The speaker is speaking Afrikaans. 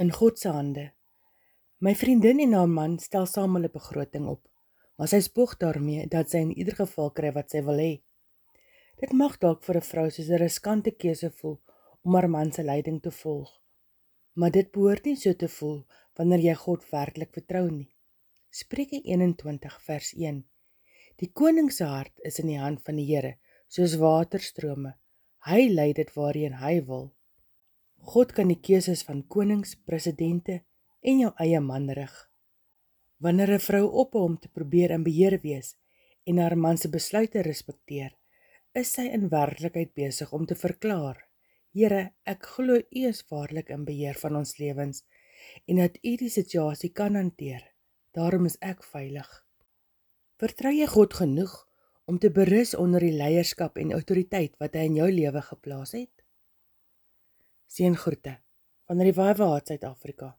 in God se hande. My vriendin en haar man stel saam hulle begroting op, maar sy spog daarmee dat sy in ieder geval kry wat sy wil hê. Dit mag dalk vir 'n vrou soos 'n riskante keuse voel om haar man se leiding te volg. Maar dit behoort nie so te voel wanneer jy God werklik vertrou nie. Spreuke 21 vers 1. Die koning se hart is in die hand van die Here, soos waterstrome. Hy lei dit waarheen hy wil. God kan die keuses van konings, presidente en jou eie man rig. Wanneer 'n vrou ophou om te probeer in beheer wees en haar man se besluite respekteer, is sy in werklikheid besig om te verklaar: Here, ek glo U is waarlik in beheer van ons lewens en dat U die situasie kan hanteer. Daarom is ek veilig. Vertrou jy God genoeg om te berus onder die leierskap en autoriteit wat hy in jou lewe geplaas het? Seën groete van Revive Heart Suid-Afrika.